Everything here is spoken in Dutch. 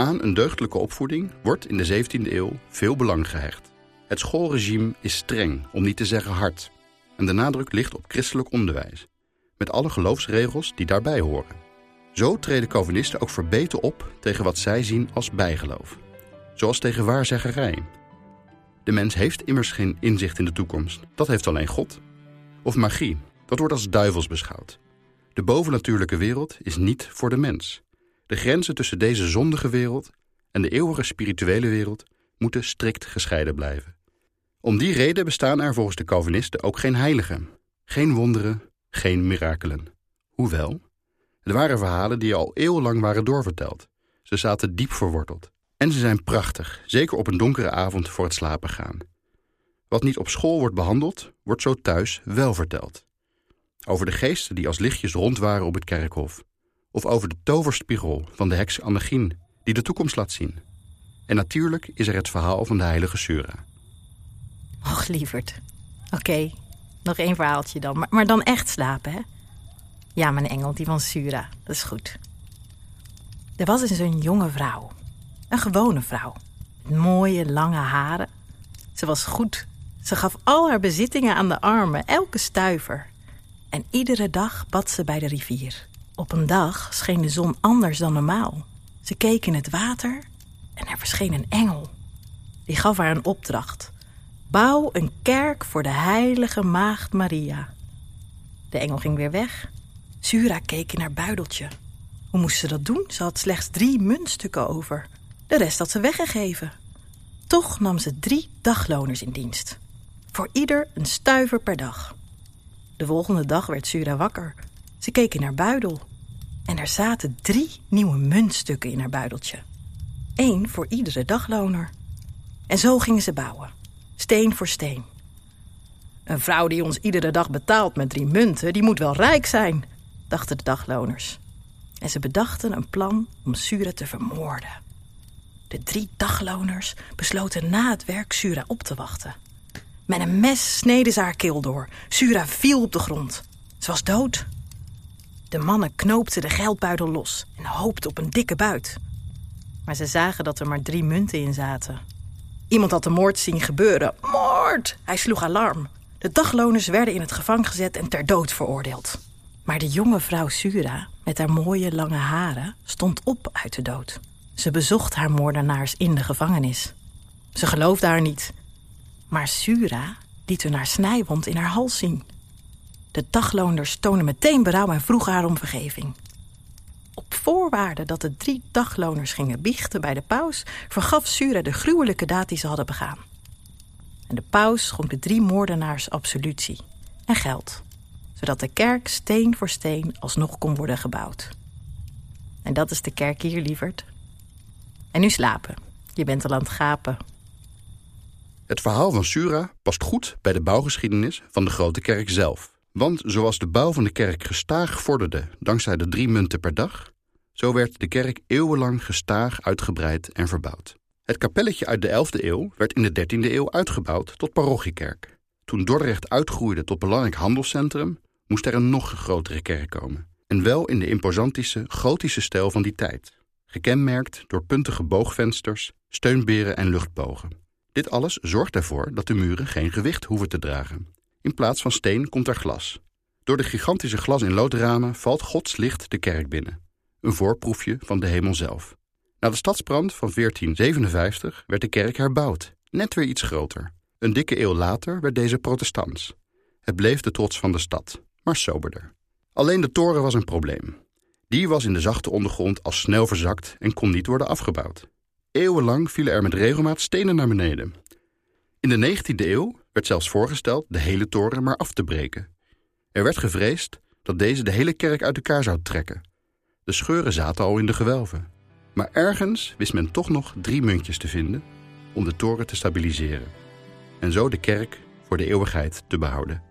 Aan een deugdelijke opvoeding wordt in de 17e eeuw veel belang gehecht. Het schoolregime is streng, om niet te zeggen hard. En de nadruk ligt op christelijk onderwijs. Met alle geloofsregels die daarbij horen. Zo treden Calvinisten ook verbeten op tegen wat zij zien als bijgeloof. Zoals tegen waarzeggerij. De mens heeft immers geen inzicht in de toekomst. Dat heeft alleen God. Of magie. Dat wordt als duivels beschouwd. De bovennatuurlijke wereld is niet voor de mens. De grenzen tussen deze zondige wereld en de eeuwige spirituele wereld moeten strikt gescheiden blijven. Om die reden bestaan er volgens de Calvinisten ook geen heiligen, geen wonderen, geen mirakelen. Hoewel, het waren verhalen die al eeuwenlang waren doorverteld. Ze zaten diep verworteld. En ze zijn prachtig, zeker op een donkere avond voor het slapen gaan. Wat niet op school wordt behandeld, wordt zo thuis wel verteld. Over de geesten die als lichtjes rond waren op het kerkhof. Of over de toverspiegel van de heks Annegien, die de toekomst laat zien. En natuurlijk is er het verhaal van de heilige Sura. Och, lieverd. Oké, nog één verhaaltje dan. Maar, dan echt slapen, hè? Ja, mijn engel, die van Sura. Dat is goed. Er was eens een jonge vrouw. Een gewone vrouw. Met mooie, lange haren. Ze was goed. Ze gaf al haar bezittingen aan de armen, elke stuiver. En iedere dag bad ze bij de rivier. Op een dag scheen de zon anders dan normaal. Ze keek in het water en er verscheen een engel. Die gaf haar een opdracht. Bouw een kerk voor de heilige maagd Maria. De engel ging weer weg. Sura keek in haar buideltje. Hoe moest ze dat doen? Ze had slechts drie muntstukken over. De rest had ze weggegeven. Toch nam ze drie dagloners in dienst. Voor ieder een stuiver per dag. De volgende dag werd Sura wakker. Ze keek in haar buidel. En er zaten drie nieuwe muntstukken in haar buideltje. Eén voor iedere dagloner. En zo gingen ze bouwen. Steen voor steen. Een vrouw die ons iedere dag betaalt met drie munten, die moet wel rijk zijn, dachten de dagloners. En ze bedachten een plan om Sura te vermoorden. De drie dagloners besloten na het werk Sura op te wachten. Met een mes sneden ze haar keel door. Sura viel op de grond. Ze was dood. De mannen knoopten de geldbuidel los en hoopten op een dikke buit. Maar ze zagen dat er maar drie munten in zaten. Iemand had de moord zien gebeuren. Moord! Hij sloeg alarm. De dagloners werden in het gevangen gezet en ter dood veroordeeld. Maar de jonge vrouw Sura, met haar mooie lange haren, stond op uit de dood. Ze bezocht haar moordenaars in de gevangenis. Ze geloofde haar niet. Maar Sura liet hun haar snijwond in haar hals zien. De dagloners toonden meteen berouw en vroegen haar om vergeving. Op voorwaarde dat de drie dagloners gingen biechten bij de paus... vergaf Sura de gruwelijke daad die ze hadden begaan. En de paus schonk de drie moordenaars absolutie en geld... zodat de kerk steen voor steen alsnog kon worden gebouwd. En dat is de kerk hier, lieverd. En nu slapen. Je bent al aan het gapen. Het verhaal van Sura past goed bij de bouwgeschiedenis van de grote kerk zelf. Want zoals de bouw van de kerk gestaag vorderde dankzij de drie munten per dag, zo werd de kerk eeuwenlang gestaag uitgebreid en verbouwd. Het kapelletje uit de 11e eeuw werd in de 13e eeuw uitgebouwd tot parochiekerk. Toen Dordrecht uitgroeide tot belangrijk handelscentrum, moest er een nog grotere kerk komen. En wel in de imposantische gotische stijl van die tijd, gekenmerkt door puntige boogvensters, steunberen en luchtbogen. Dit alles zorgt ervoor dat de muren geen gewicht hoeven te dragen. In plaats van steen komt er glas. Door de gigantische glas- in loodramen valt Gods licht de kerk binnen. Een voorproefje van de hemel zelf. Na de stadsbrand van 1457 werd de kerk herbouwd, net weer iets groter. Een dikke eeuw later werd deze protestants. Het bleef de trots van de stad, maar soberder. Alleen de toren was een probleem. Die was in de zachte ondergrond al snel verzakt en kon niet worden afgebouwd. Eeuwenlang vielen er met regelmaat stenen naar beneden. In de 19e eeuw werd zelfs voorgesteld de hele toren maar af te breken. Er werd gevreesd dat deze de hele kerk uit elkaar zou trekken. De scheuren zaten al in de gewelven. Maar ergens wist men toch nog drie muntjes te vinden om de toren te stabiliseren. En zo de kerk voor de eeuwigheid te behouden.